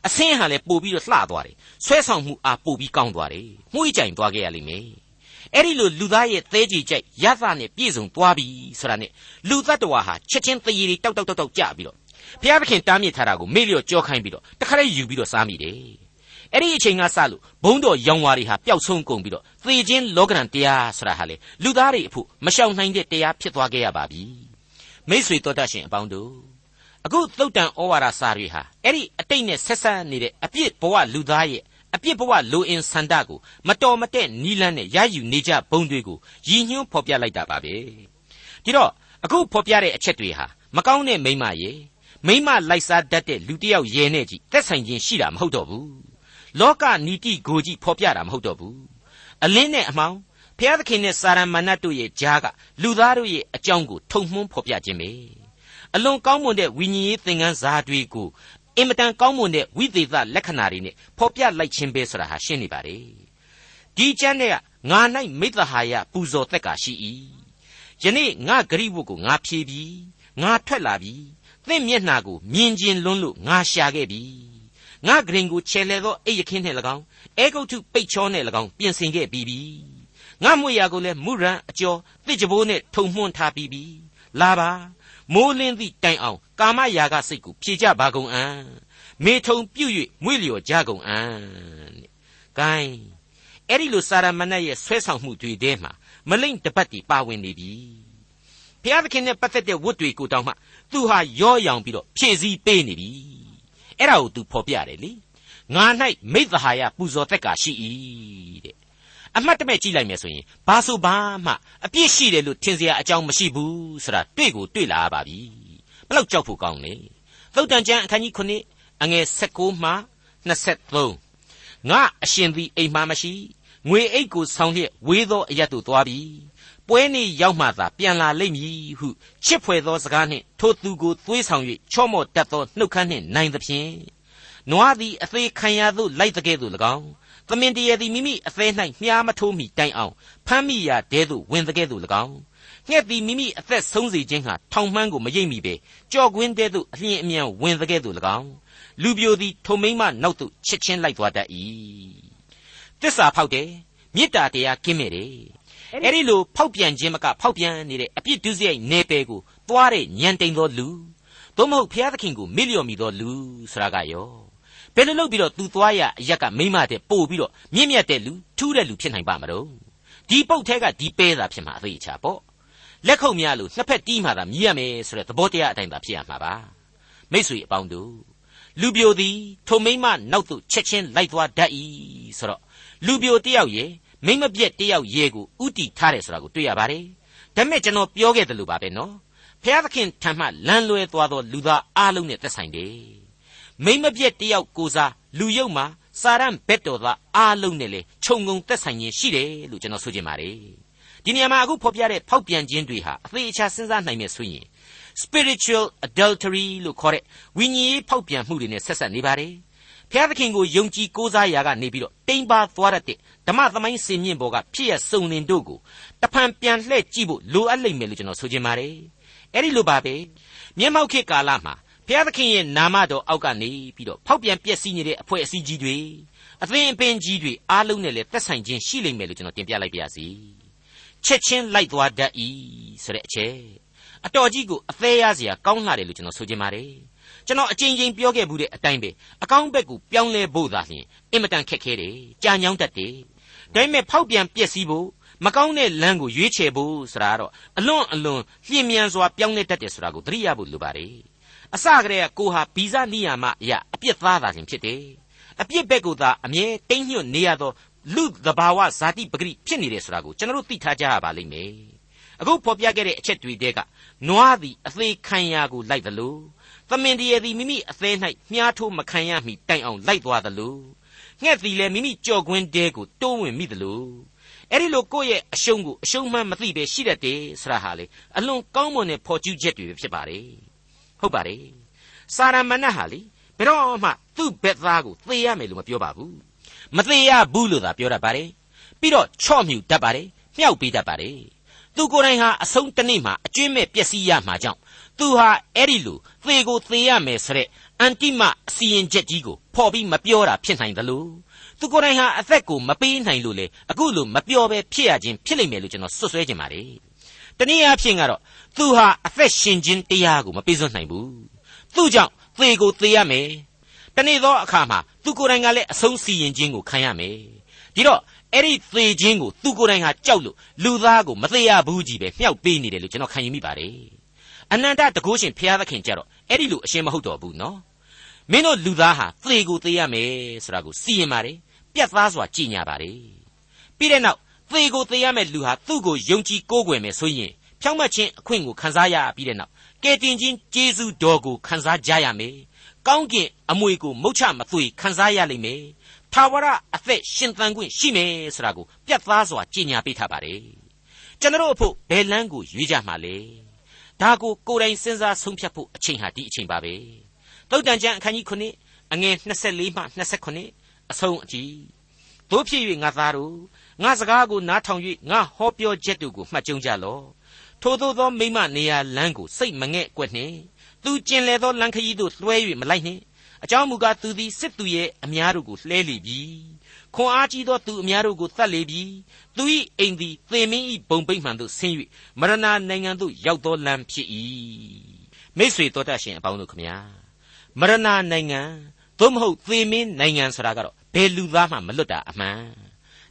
အဆင်းဟာလည်းပို့ပြီးတော့လှသွားတယ်ဆွဲဆောင်မှုအားပို့ပြီးကောင်းသွားတယ်မှုကြိုင်သွားခဲ့ရလိမ့်မယ်အဲ့ဒီလိုလူသားရဲ့သဲကြီးကြိုက်ရသနဲ့ပြည့်စုံသွားပြီဆိုတာနဲ့လူသတ္တဝါဟာချက်ချင်းသေရည်တောက်တောက်တောက်တောက်ကြပြီးတော့ဘုရားသခင်တားမြစ်ထားတာကိုမေ့လျော့ကြောခိုင်းပြီးတော့တခါတည်းယူပြီးတော့စားမိတယ် အဲ့ဒီအချိန်ကစလို့ဘုံတော်ရောင်ဝါတွေဟာပျောက်ဆုံးကုန်ပြီးတော့သေခြင်းလောကရန်တရားဆိုတာဟာလေလူသားတွေအဖို့မရှောင်နိုင်တဲ့တရားဖြစ်သွားခဲ့ရပါပြီမိษွေတော်တတ်ရှင်အပေါင်းတို့အခုသုတ်တန်ဩဝါဒစာတွေဟာအဲ့ဒီအတိတ်နဲ့ဆက်ဆက်နေတဲ့အပြစ်ဘဝလူသားရဲ့အပြစ်ဘဝလိုအင်ဆန္ဒကိုမတော်မတဲ့နီးလန်းနဲ့ရယူနေကြဘုံတွေကိုရည်ညွှန်းဖော်ပြလိုက်တာပါပဲဒီတော့အခုဖော်ပြတဲ့အချက်တွေဟာမကောင်းတဲ့မိမရဲ့မိမလိုက်စားတတ်တဲ့လူတစ်ယောက်ရဲနဲ့ကြီးသက်ဆိုင်ခြင်းရှိတာမဟုတ်တော့ဘူး လောကနီတိကိုကြီးဖော်ပြတာမဟုတ်တော့ဘူးအလင်းနဲ့အမောင်ဘုရားသခင်နဲ့စာရမဏတ်တို့ရဲ့ကြားကလူသားတို့ရဲ့အကြောင်းကိုထုံမှန်းဖော်ပြခြင်းပဲအလွန်ကောင်းမွန်တဲ့ဝိညာဉ်ရေးသင်ခန်းစာတွေကိုအင်မတန်ကောင်းမွန်တဲ့ဝိသေသလက္ခဏာတွေနဲ့ဖော်ပြလိုက်ခြင်းပဲဆိုတာဟာရှင်းနေပါလေဒီကျမ်းတဲ့ကငါ၌မိသဟာယပူဇော်သက်ကရှိ၏ယနေ့ငါဂရိဝတ်ကိုငါဖြေပြီးငါထွက်လာပြီသင့်မျက်နှာကိုမြင်ကျင်လွန်းလို့ငါရှာခဲ့ပြီ ငါဂရင်ကိုချဲလဲသောအိယခင်းနှင့်၎င်းအဲဂုတ်ထုပိတ်ချောနှင့်၎င်းပြင်ဆင်ခဲ့ပြီးပြီငါမွေရာကိုလည်းမုရန်အကျော်တစ်ကြဘိုးနဲ့ထုံမှွန်းထားပြီးပြီလာပါမိုးလင်းသည့်တိုင်အောင်ကာမရာဂစိတ်ကိုဖြေကြပါကုန်အံ့မေထုံပြုတ်၍မွေ့လျော်ကြကုန်အံ့တဲ့။ gain အဲ့ဒီလိုစာရမဏတ်ရဲ့ဆွဲဆောင်မှုတွေထဲမှာမလိမ့်တပတ်တီပါဝင်နေပြီ။ဘုရားသခင်နဲ့ပတ်သက်တဲ့ဝတ်တွေကိုတောင်မှသူဟာရော့ရောင်ပြီးတော့ဖြည့်ဆည်းပေးနေပြီ။ အဲ့ဒါကိုသူဖော်ပြတယ်လေ။ငါ၌မိသဟာယပူဇော်သက်ကရှိ၏တဲ့အမှတ်တမဲ့ကြည့်လိုက်မယ်ဆိုရင်ဘာဆိုဘာမှအပြစ်ရှိတယ်လို့ထင်စရာအကြောင်းမရှိဘူးဆိုတာတွေ့ကိုတွေ့လာပါပြီဘလောက်ကြောက်ဖို့ကောင်းလဲသုတ်တန်ကျမ်းအခန်းကြီး9အငယ်16မှ23ငါအရှင်သည်အိမ်မှမရှိငွေအိတ်ကိုဆောင်းလျက်ဝေးသောအရက်သို့သွားပြီ ပွဲနေ့ရောက်မှသာပြန်လာလိမ့်မည်ဟုချစ်ဖွယ်သောစကားနှင့်ထိုသူကိုသွေးဆောင်၍ချော့မော့တတ်သောနှုတ်ခမ်းနှင့်နိုင်သဖြင့်နွားသည်အသေးခံရသို့လိုက်တဲ့ကဲ့သို့၎င်းသမင်တရသည်မိမိအသေး၌မြားမထိုးမီတိုင်အောင်ဖမ်းမိရာတဲသို့ဝင်တဲ့ကဲ့သို့၎င်းငှက်သည်မိမိအသက်ဆုံးစေခြင်းဟာထောင်မှန်းကိုမရိပ်မိပဲကြော့ကွင်းတဲသို့အလျင်အမြန်ဝင်တဲ့ကဲ့သို့၎င်းလူပြိုသည်ထုံမိမ့်မနောက်သို့ချစ်ချင်းလိုက်သွားတတ်၏တစ္ဆာဖောက်တယ်မေတ္တာတရားကင်းမဲ့တယ် အဲ့ဒီလိုဖောက်ပြန်ခြင်းမကဖောက်ပြန်နေတဲ့အပြစ်ဒုစရိုက်နေပယ်ကိုသွားတဲ့ညံတိန်သောလူသို့မဟုတ်ဘုရားသခင်ကိုမေ့လျော့မိသောလူဆိုတာကရောဘယ်လိုလုပ်ပြီးတော့သူသွားရအရက်ကမိမတဲ့ပို့ပြီးတော့မြင့်မြတ်တဲ့လူထူးတဲ့လူဖြစ်နိုင်ပါမလို့ဒီပုတ်ထဲကဒီပဲသာဖြစ်မှာအသေးချာပေါ့လက်ခုပ်များလို့နှစ်ဖက်တီးမှသာမြည်ရမယ်ဆိုတဲ့သဘောတရားအတိုင်းသာဖြစ်ရမှာပါမိတ်ဆွေအပေါင်းတို့လူပြိုသည်ထိုမိမနောက်သို့ချက်ချင်းလိုက်သွားတတ်၏ဆိုတော့လူပြိုတယောက်ရဲ့ မိမပြက်တယောက်ရဲ့ကိုဥတီထားတယ်ဆိုတာကိုတွေ့ရပါတယ်ဒါပေမဲ့ကျွန်တော်ပြောခဲ့တယ်လို့ပါပဲနော်ဖျားသခင်ထံမှလမ်းလွဲသွားသောလူသားအလုံးနဲ့သက်ဆိုင်တယ်မိမပြက်တယောက်ကိုစားလူယုတ်မှာစာရန်ဘက်တော်သားအားလုံးနဲ့လေခြုံငုံသက်ဆိုင်ခြင်းရှိတယ်လို့ကျွန်တော်ဆိုချင်ပါတယ်ဒီနေရာမှာအခုဖော်ပြတဲ့ဖောက်ပြန်ခြင်းတွေဟာအသေးအချာစဉ်းစားနိုင်မယ်ဆိုရင် spiritual adultery လို့ခေါ်တဲ့ဝိညာဉ်ရေးဖောက်ပြန်မှုတွေနဲ့ဆက်ဆက်နေပါတယ် ဖျားသခင်ကိုယုံကြည်ကိုးစားရာကနေပြီးတော့တိမ်ပါသွားတဲ့ဓမ္မသမိုင်းစင်မြင့်ဘောကဖြစ်ရစုံလင်တို့ကိုတဖန်ပြန်လှည့်ကြည့်ဖို့လိုအပ်လိမ့်မယ်လို့ကျွန်တော်ဆိုချင်ပါတယ်အဲ့ဒီလိုပါပဲမျက်မှောက်ခေတ်ကာလမှာဘုရားသခင်ရဲ့နာမတော်အောက်ကနေပြီးတော့ဖောက်ပြန်ပျက်စီးနေတဲ့အဖွဲ့အစည်းကြီးတွေအသင်းအပင်ကြီးတွေအားလုံးနဲ့လည်းသက်ဆိုင်ခြင်းရှိလိမ့်မယ်လို့ကျွန်တော်တင်ပြလိုက်ပါရစေချက်ချင်းလိုက်သွားတတ်၏ဆိုတဲ့အချက်အတော်ကြီးကိုအသေးရစရာကောင်းလာတယ်လို့ကျွန်တော်ဆိုချင်ပါတယ် ကျွန်တော်အကြိမ်ကြိမ်ပြောခဲ့ဘူးတဲ့အတိုင်းပဲအကောင်းဘက်ကိုပြောင်းလဲဖို့သာလျှင်အင်မတန်ခက်ခဲတယ်ကြာညောင်းတတ်တယ်ဒါပေမဲ့ဖောက်ပြန်ပျက်စီးဖို့မကောင်းတဲ့လမ်းကိုရွေးချယ်ဖို့ဆိုတာကတော့အလွန်အလွန်လျင်မြန်စွာပြောင်းလဲတတ်တယ်ဆိုတာကိုသတိရဖို့လိုပါတယ်အစကတည်းကကိုဟာဗီဇနိယာမအရာအပြစ်သားတာခြင်းဖြစ်တယ်အပြစ်ဘက်ကိုသာအမြဲတိမ့်ညွတ်နေရသောလူသဘာဝဇာတိပဂရိဖြစ်နေတယ်ဆိုတာကိုကျွန်တော်တို့သိထားကြရပါလိမ့်မယ်အခုဖော်ပြခဲ့တဲ့အချက်တွေတဲကနွားသည်အသေးခံရာကိုလိုက်သလို သမင်တရသည်မိမိအသေး၌မြားထိုးမခံရမီတိုင်အောင်လိုက်သွားသလိုငှက်သည်လည်းမိမိကြော်ကွင်းတဲကိုတိုးဝင်မိသလိုအဲ့ဒီလိုကိုယ့်ရဲ့အရှုံးကိုအရှုံးမှန်းမသိပဲရှိတတ်တယ်ဆရာဟာလေအလွန်ကောင်းမွန်တဲ့ဖော်ကျူးချက်တွေဖြစ်ပါတယ်ဟုတ်ပါတယ်စာရမဏတ်ဟာလေဘယ်တော့မှသူ့ဘက်သားကိုသေရမယ်လို့မပြောပါဘူးမသေးရဘူးလို့သာပြောတတ်ပါတယ်ပြီးတော့ချော့မြူတတ်ပါတယ်မြှောက်ပေးတတ်ပါတယ်သူကိုယ်တိုင်ဟာအဆုံးတစ်နေ့မှာအကျွင့်မဲ့ပျက်စီးရမှာကြောင့် သူဟာအဲ့ဒီလိုသေကိုသေရမယ်ဆိုတဲ့အန်တိမအစီရင်ချက်ကြီးကိုဖော်ပြီးမပြောတာဖြစ်နိုင်သလိုသူကိုယ်တိုင်ဟာအသက်ကိုမပေးနိုင်လို့လေအခုလိုမပြောဘဲဖြစ်ရခြင်းဖြစ်လိမ့်မယ်လို့ကျွန်တော်ဆွဆွဲခြင်းပါတယ်တနည်းအားဖြင့်ကတော့သူဟာအသက်ရှင်ခြင်းတရားကိုမပေးစွန့်နိုင်ဘူးသူကြောင့်သေကိုသေရမယ်တနေ့သောအခါမှာသူကိုယ်တိုင်ကလည်းအဆုံးစီရင်ခြင်းကိုခံရမယ်ဒီတော့အဲ့ဒီသေခြင်းကိုသူကိုယ်တိုင်ဟာကြောက်လို့လူသားကိုမသေးရဘူးကြီးပဲမြှောက်ပေးနေတယ်လို့ကျွန်တော်ခံယူမိပါတယ် အနန္တတကုရှင်ဘုရားသခင်ကြတော့အဲ့ဒီလိုအရှင်းမဟုတ်တော်ဘူးနော်မင်းတို့လူသားဟာသေကိုသေရမယ်ဆိုတာကိုစီရင်ပါတယ်ပြတ်သားစွာကြည်ညာပါတယ်ပြီးတဲ့နောက်သေကိုသေရမယ်လူဟာသူ့ကိုယုံကြည်ကိုးကွယ်မယ်ဆိုရင်ဖြောင့်မတ်ခြင်းအခွင့်ကိုခံစားရပြီးတဲ့နောက်ကယ်တင်ခြင်းကျေးဇူးတော်ကိုခံစားကြရမယ်ကောင်းကင်အမွေကိုမုတ်ချမသွေခံစားရလိမ့်မယ်ထာဝရအသက်ရှင်သန်ခွင့်ရှိမယ်ဆိုတာကိုပြတ်သားစွာကြေညာပေးထားပါတယ်ကျွန်တော်အဖို့ဘယ်လန်းကိုရွေးကြမှာလဲ ဒါကိုကိုယ်တိုင်စဉ်းစားဆုံးဖြတ်ဖို့အချိန်ဟာဒီအချိန်ပါပဲတုတ်တန်ကျမ်းအခန်းကြီး9အငယ်24မှ29အဆုံးအကြည့်တို့ဖြစ်၍ငါသားတို့ငါစကားကိုနားထောင်၍ငါဟောပြောချက်တို့ကိုမှတ်ကြုံကြလော့ထိုသို့သောမိမနေရာလမ်းကိုစိတ်မငဲ့ကွက်နှင့်သူကျင်လေသောလမ်းခရီးသို့လွှဲ၍မလိုက်နှင့်အကြောင်းမူကားသူသည်စစ်သူရဲ့အများတို့ကိုလှဲလေပြီ ခွန်အားကြီးသောသူအများတို့ကိုတတ်လေပြီသူ၏အိမ်သည်သေမင်း၏ဘုံပိတ်မှန်သို့ဆင်း၍မရဏနိုင်ငံသို့ရောက်သောလမ်းဖြစ်၏မိတ်ဆွေတော်တတ်ရှင်အပေါင်းတို့ခမညာမရဏနိုင်ငံသို့မဟုတ်သေမင်းနိုင်ငံဆိုတာကတော့ဘယ်လူသားမှမလွတ်တာအမှန်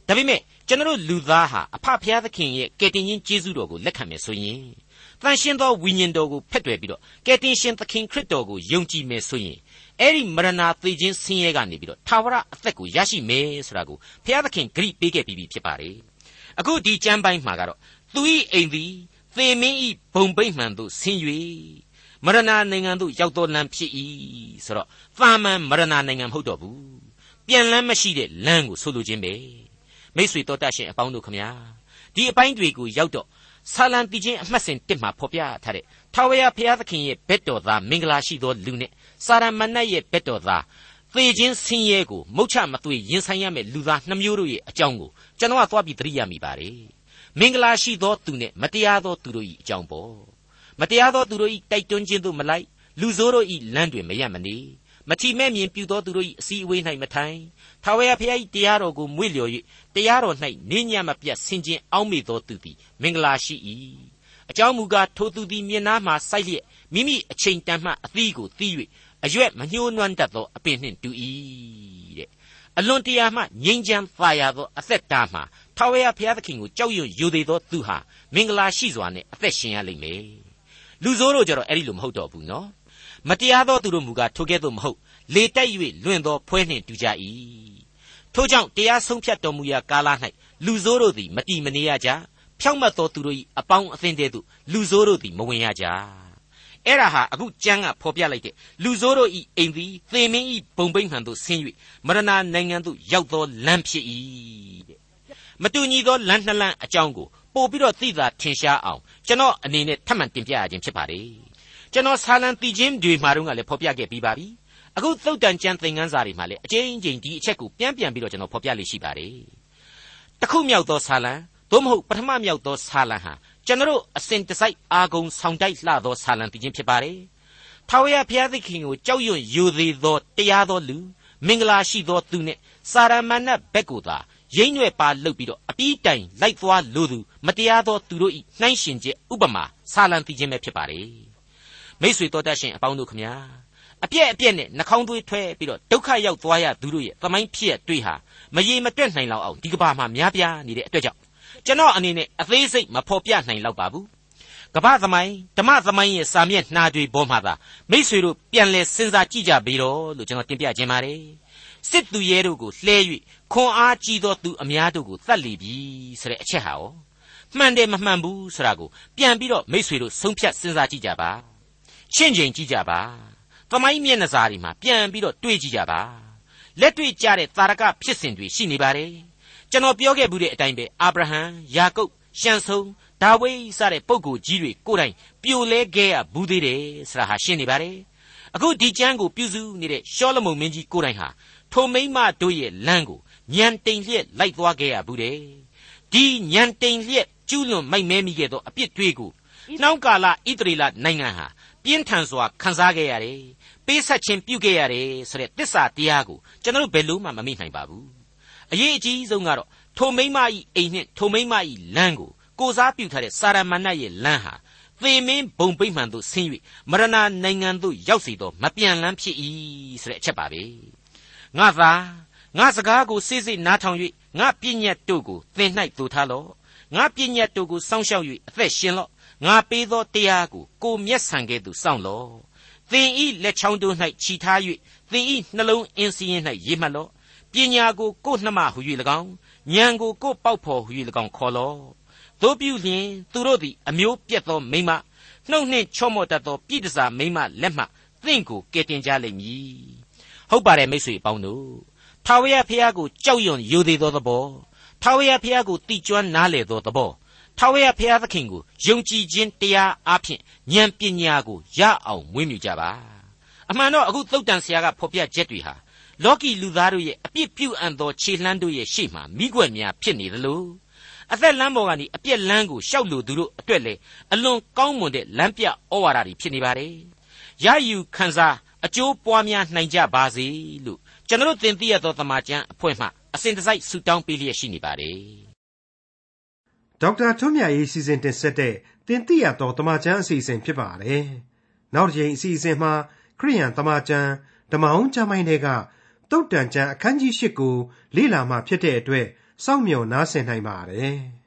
ဒါပေမဲ့ကျွန်တော်လူသားဟာအဖဖျားသခင်ရဲ့ကယ်တင်ရှင်ကျေးဇူးတော်ကိုလက်ခံမယ်ဆိုရင်တန်ရှင်းသောဝိညာဉ်တော်ကိုဖက်တွယ်ပြီးတော့ကယ်တင်ရှင်သခင်ခရစ်တော်ကိုယုံကြည်မယ်ဆိုရင် အဲ့ဒီမရဏသေခြင်းဆင်းရဲကနေပြီးတော့ထာဝရအသက်ကိုရရှိမယ်ဆိုတာကိုဘုရားသခင်ဂရိပေးခဲ့ပြီးပြီဖြစ်ပါတယ်အခုဒီကျမ်းပိုင်းမှာကတော့သူ၏အိမ်သည်သေမင်း၏ဘုံပိတ်မှန်သို့ဆင်း၍မရဏနိုင်ငံသို့ရောက်တော်လမ်းဖြစ်၏ဆိုတော့သာမန်မရဏနိုင်ငံမဟုတ်တော့ဘူးပြန်လမ်းမရှိတဲ့လမ်းကိုဆိုလိုခြင်းပဲမိษွေတော်တတ်ရှင်အပေါင်းတို့ခမညာဒီအပိုင်းတွေကိုရောက်တော့ဆာလံတီချင်းအမှတ်စဉ်တစ်မှာဖော်ပြထားတဲ့ထာဝရဘုရားသခင်ရဲ့ဘက်တော်သားမင်္ဂလာရှိသောလူနဲ့ စာရမဏတ်ရဲ့ဘက်တော်သားသေခြင်းဆင်းရဲကိုမုတ်ချမသွေရင်ဆိုင်ရမယ့်လူသားနှမျိုးတို့ရဲ့အကြောင်းကိုကျွန်တော်ကသွားပြီးသတိရမိပါတယ်မင်္ဂလာရှိသောသူနဲ့မတရားသောသူတို့၏အကြောင်းပေါ့မတရားသောသူတို့၏တိုက်တွန်းခြင်းသို့မလိုက်လူဆိုးတို့၏လမ်းတွင်မရမနေမထီမဲ့မြင်ပြုသောသူတို့၏အစည်းအဝေး၌မထိုင်ထာဝရဘုရား၏တရားတော်ကိုမွေ့လျော်၍တရားတော်၌နေညံ့မပြတ်ဆင်ခြင်အောက်မေ့သောသူသည်မင်္ဂလာရှိ၏အကြောင်းမူကားထိုသူသည်မျက်နားမှစိုက်လျက်မိမိအချိန်တန်မှအသီးကိုသီး၍ အရွက်မညှိုးနွမ်းတတ်သောအပင်နှင့်တူ၏တဲ့အလွန်တရာမှငြိမ်းချမ်းသာယာသောအသက်တာမှာထာဝရဘုရားသခင်ကိုကြောက်ရွံ့ယိုသေးသောသူဟာမင်္ဂလာရှိစွာနဲ့အသက်ရှင်ရလိမ့်မယ်လူဆိုးတို့ကြတော့အဲ့ဒီလိုမဟုတ်တော့ဘူးနော်မတရားသောသူတို့မူကားထိုကဲ့သို့မဟုတ်လေတိုက်၍လွင့်သောဖွဲနှင့်တူကြ၏ထို့ကြောင့်တရားဆုံးဖြတ်တော်မူရာကာလ၌လူဆိုးတို့သည်မတီမနေရကြဖြောင့်မတ်သောသူတို့၏အပေါင်းအသင်းတဲ့သို့လူဆိုးတို့သည်မဝင်ရကြ အဲ့ဒါဟာအခုကျမ်းကဖော်ပြလိုက်တဲ့လူဆိုးတို့ဤအိမ်သည်သေမင်းဤဘုံပိမှန်သို့ဆင်း၍မရဏနိုင်ငံသို့ရောက်သောလမ်းဖြစ်၏တဲ့မတူညီသောလမ်းနှစ်လမ်းအကြောင်းကိုပို့ပြီးတော့သိသာထင်ရှားအောင်ကျွန်တော်အနေနဲ့ထပ်မံတင်ပြရခြင်းဖြစ်ပါတယ်ကျွန်တော်ဆာလံတီချင်းတွေမှာတော့လည်းဖော်ပြခဲ့ပြီးပါပြီအခုသုတ်တန်ကျမ်းသင်ခန်းစာတွေမှာလည်းအကျဉ်းချင်းဒီအချက်ကိုပြန်ပြန်ပြီးတော့ကျွန်တော်ဖော်ပြလိရှိပါတယ်တခုမြောက်သောဆာလံသို့မဟုတ်ပထမမြောက်သောဆာလံဟာ ကျွန်တော်အစဉ်တစိုက်အာဂုံဆောင်တိုက်လှသောဆာလံတည်ခြင်းဖြစ်ပါတယ်ထာဝရဘုရားသခင်ကိုကြောက်ရွံ့ယိုသေးသောတရားသောလူမင်္ဂလာရှိသောသူနှင့်စာရမဏတ်ဘက်ကိုသာရိမ့်ရွယ်ပါလှုပ်ပြီးတော့အပြီးတိုင်လိုက်သွားလိုသူမတရားသောသူတို့ဤနှိုင်းရှင်ချက်ဥပမာဆာလံတည်ခြင်းပဲဖြစ်ပါတယ်မိษွေတော်တတ်ရှင်အပေါင်းတို့ခမညာအပြက်အပြက်နဲ့နှာခေါင်းသွေးထွက်ပြီးတော့ဒုက္ခရောက်သွားရသူတို့ရဲ့သမိုင်းဖြစ်ရတွေ့ဟာမရေမတွက်နိုင်လောက်အောင်ဒီကဘာမှာများပြားနေတဲ့အတွက်ကြောင့် ကျွန်တော်အနေနဲ့အသေးစိတ်မဖော်ပြနိုင်လောက်ပါဘူးကပ္ပသမိုင်းဓမ္မသမိုင်းရဲ့စာမျက်နှာတွေပေါ်မှာသာမိษွေတို့ပြန်လဲစဉ်းစားကြည့်ကြပြီတော့လို့ကျွန်တော်တင်ပြခြင်းပါတယ်စစ်သူရဲတို့ကိုလှဲ၍ခွန်အားကြီးသောသူအများတို့ကိုတတ်လိပြီဆိုတဲ့အချက်ဟာရောမှန်တယ်မမှန်ဘူးဆိုတာကိုပြန်ပြီးတော့မိษွေတို့ဆုံးဖြတ်စဉ်းစားကြည့်ကြပါရှင်းချိန်ကြည့်ကြပါသမိုင်းမျက်နှာစာတွေမှာပြန်ပြီးတော့တွေးကြည့်ကြပါလက်တွေ့ကြတဲ့သာရကဖြစ်စဉ်တွေရှိနေပါတယ် ကျွန်တော်ပြောခဲ့မှုတဲ့အတိုင်းပဲအာဗြဟံယာကုပ်ရှန်ဆုံဒါဝိစတဲ့ပုဂ္ဂိုလ်ကြီးတွေကိုယ်တိုင်ပြိုလဲခဲ့ရဘူးသေးတယ်ဆိုတာဟာရှင်းနေပါတယ်အခုဒီကျမ်းကိုပြုစုနေတဲ့ရှောလမုန်မင်းကြီးကိုယ်တိုင်ဟာထိုမိမတို့ရဲ့လမ်းကိုညံတိန်လျက်လိုက်သွားခဲ့ရဘူးတယ်ဒီညံတိန်လျက်ကျူးလွန်မိုက်မဲမိခဲ့သောအပြစ်တွေကိုနှောင်းကာလဣတရီလနိုင်ငံဟာပြင်းထန်စွာခံစားခဲ့ရတယ်ပေးဆက်ခြင်းပြုခဲ့ရတယ်ဆိုတဲ့တစ္ဆာတရားကိုကျွန်တော်တို့ဘယ်လို့မှမမိနိုင်ပါဘူး အရေးအကြီးဆုံးကတော့ထိုမိမဤအိမ်နှင့်ထိုမိမဤလမ်းကိုကိုစားပြုထားတဲ့စာရမဏေရဲ့လမ်းဟာသေမင်းဘုံပိမှန်သို့ဆင်း၍မရဏနိုင်ငံသို့ရောက်စီသောမပြန်လန်းဖြစ်၏ဆိုတဲ့အချက်ပါပဲငါသာငါစကားကိုစိစိနားထောင်၍ငါပြည့်ညတ်တို့ကိုသင်၌တူထားလော့ငါပြည့်ညတ်တို့ကိုစောင့်ရှောက်၍အသက်ရှင်လော့ငါပေးသောတရားကိုကိုမျက်ဆန်ကဲ့သို့စောင့်လော့သင်ဤလက်ချောင်းတို့၌ခြိထား၍သင်ဤနှလုံးအင်းစည်းရင်၌ရေးမှတ်လော့ ပညာကိုကိုယ်နှမဟု၍၎င်းဉာဏ်ကိုကိုယ်ပေါက်ဖော်ဟု၍၎င်းခေါ်လော့တို့ပြုလျင်သူတို့သည်အမျိုးပြက်သောမိမနှုတ်နှင့်ချော့မော့တတ်သောပြည်တစားမိမလက်မှသင်ကိုကယ်တင်ကြလိမ့်မည်ဟုတ်ပါတယ်မိတ်ဆွေပေါင်းတို့ထာဝရဘုရားကိုကြောက်ရွံ့ယိုသေးသောသဘောထာဝရဘုရားကိုတိကျွမ်းနားလေသောသဘောထာဝရဘုရားသခင်ကိုယုံကြည်ခြင်းတရားအဖြစ်ဉာဏ်ပညာကိုရအောင်မွေးမြူကြပါအမှန်တော့အခုသုတ်တန်ဆရာကဖော်ပြချက်တွေဟာ လောကီလူသားတို့ရဲ့အပြစ်ပြုအပ်သောခြေလှမ်းတို့ရဲ့ရှေ့မှာမိကွက်များဖြစ်နေသလိုအသက်လမ်းပေါ်ကနေအပြက်လမ်းကိုရှောက်လို့သူတို့အတွက်လေအလွန်ကောင်းမွန်တဲ့လမ်းပြဩဝါဒတွေဖြစ်နေပါတယ်။ရယူခံစားအကျိုးပွားများနိုင်ကြပါစေလို့ကျွန်တော်တင်ပြရသောတမန်ကျန်အဖွဲ့မှအစဉ်တစိုက်ဆုတောင်းပေးလျက်ရှိနေပါတယ်။ဒေါက်တာထွန်းမြတ်ရေးစီစဉ်တင်ဆက်တဲ့တင်ပြရသောတမန်ကျန်အစီအစဉ်ဖြစ်ပါတယ်။နောက်တစ်ချိန်အစီအစဉ်မှာခရိယန်တမန်ကျန်ဓမ္မအောင်ကျမ်းပိုင်းတွေက တုတ်တန်ကျန်အခန်းကြီး၈ကိုလေ့လာမှဖြစ်တဲ့အတွက်စောင့်မျှော်နားဆင်နိုင်ပါတယ်။